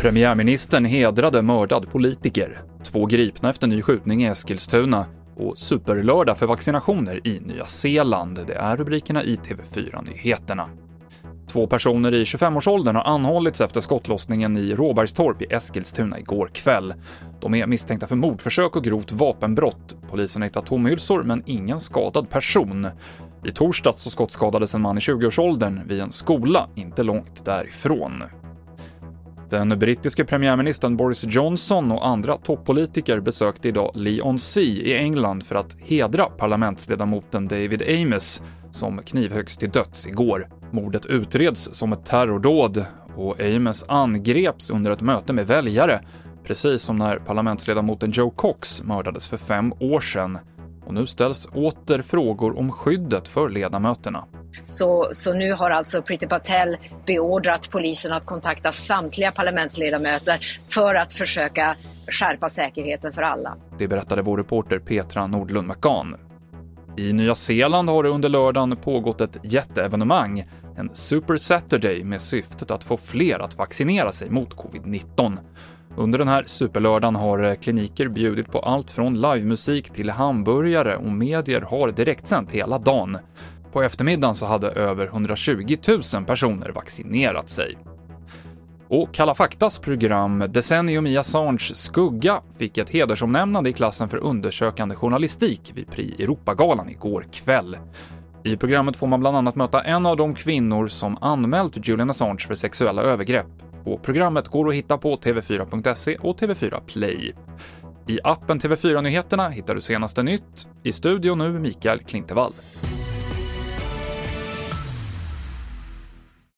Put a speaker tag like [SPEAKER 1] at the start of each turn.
[SPEAKER 1] Premiärministern hedrade mördad politiker, två gripna efter ny skjutning i Eskilstuna och superlördag för vaccinationer i Nya Zeeland. Det är rubrikerna i TV4-nyheterna. Två personer i 25-årsåldern har anhållits efter skottlossningen i Råbergstorp i Eskilstuna igår kväll. De är misstänkta för mordförsök och grovt vapenbrott. Polisen har hittat tomhylsor, men ingen skadad person. I torsdags så skottskadades en man i 20-årsåldern vid en skola inte långt därifrån. Den brittiske premiärministern Boris Johnson och andra toppolitiker besökte idag Leigh-on-Sea i England för att hedra parlamentsledamoten David Amess, som knivhöggs till döds igår. Mordet utreds som ett terrordåd och Ames angreps under ett möte med väljare, precis som när parlamentsledamoten Joe Cox mördades för fem år sedan. Och nu ställs åter frågor om skyddet för ledamöterna.
[SPEAKER 2] Så, så nu har alltså Priti Patel beordrat polisen att kontakta samtliga parlamentsledamöter för att försöka skärpa säkerheten för alla.
[SPEAKER 1] Det berättade vår reporter Petra Nordlund McCann. I Nya Zeeland har det under lördagen pågått ett jätteevenemang, en Super Saturday med syftet att få fler att vaccinera sig mot covid-19. Under den här superlördagen har eh, kliniker bjudit på allt från livemusik till hamburgare och medier har direktsänt hela dagen. På eftermiddagen så hade över 120 000 personer vaccinerat sig. Och Kalla faktas program Decennium i Assange skugga fick ett hedersomnämnande i klassen för undersökande journalistik vid Prix Europagalan igår kväll. I programmet får man bland annat möta en av de kvinnor som anmält Julian Assange för sexuella övergrepp. Och programmet går att hitta på tv4.se och TV4 Play. I appen TV4 Nyheterna hittar du senaste nytt. I studion nu Mikael Klintevall.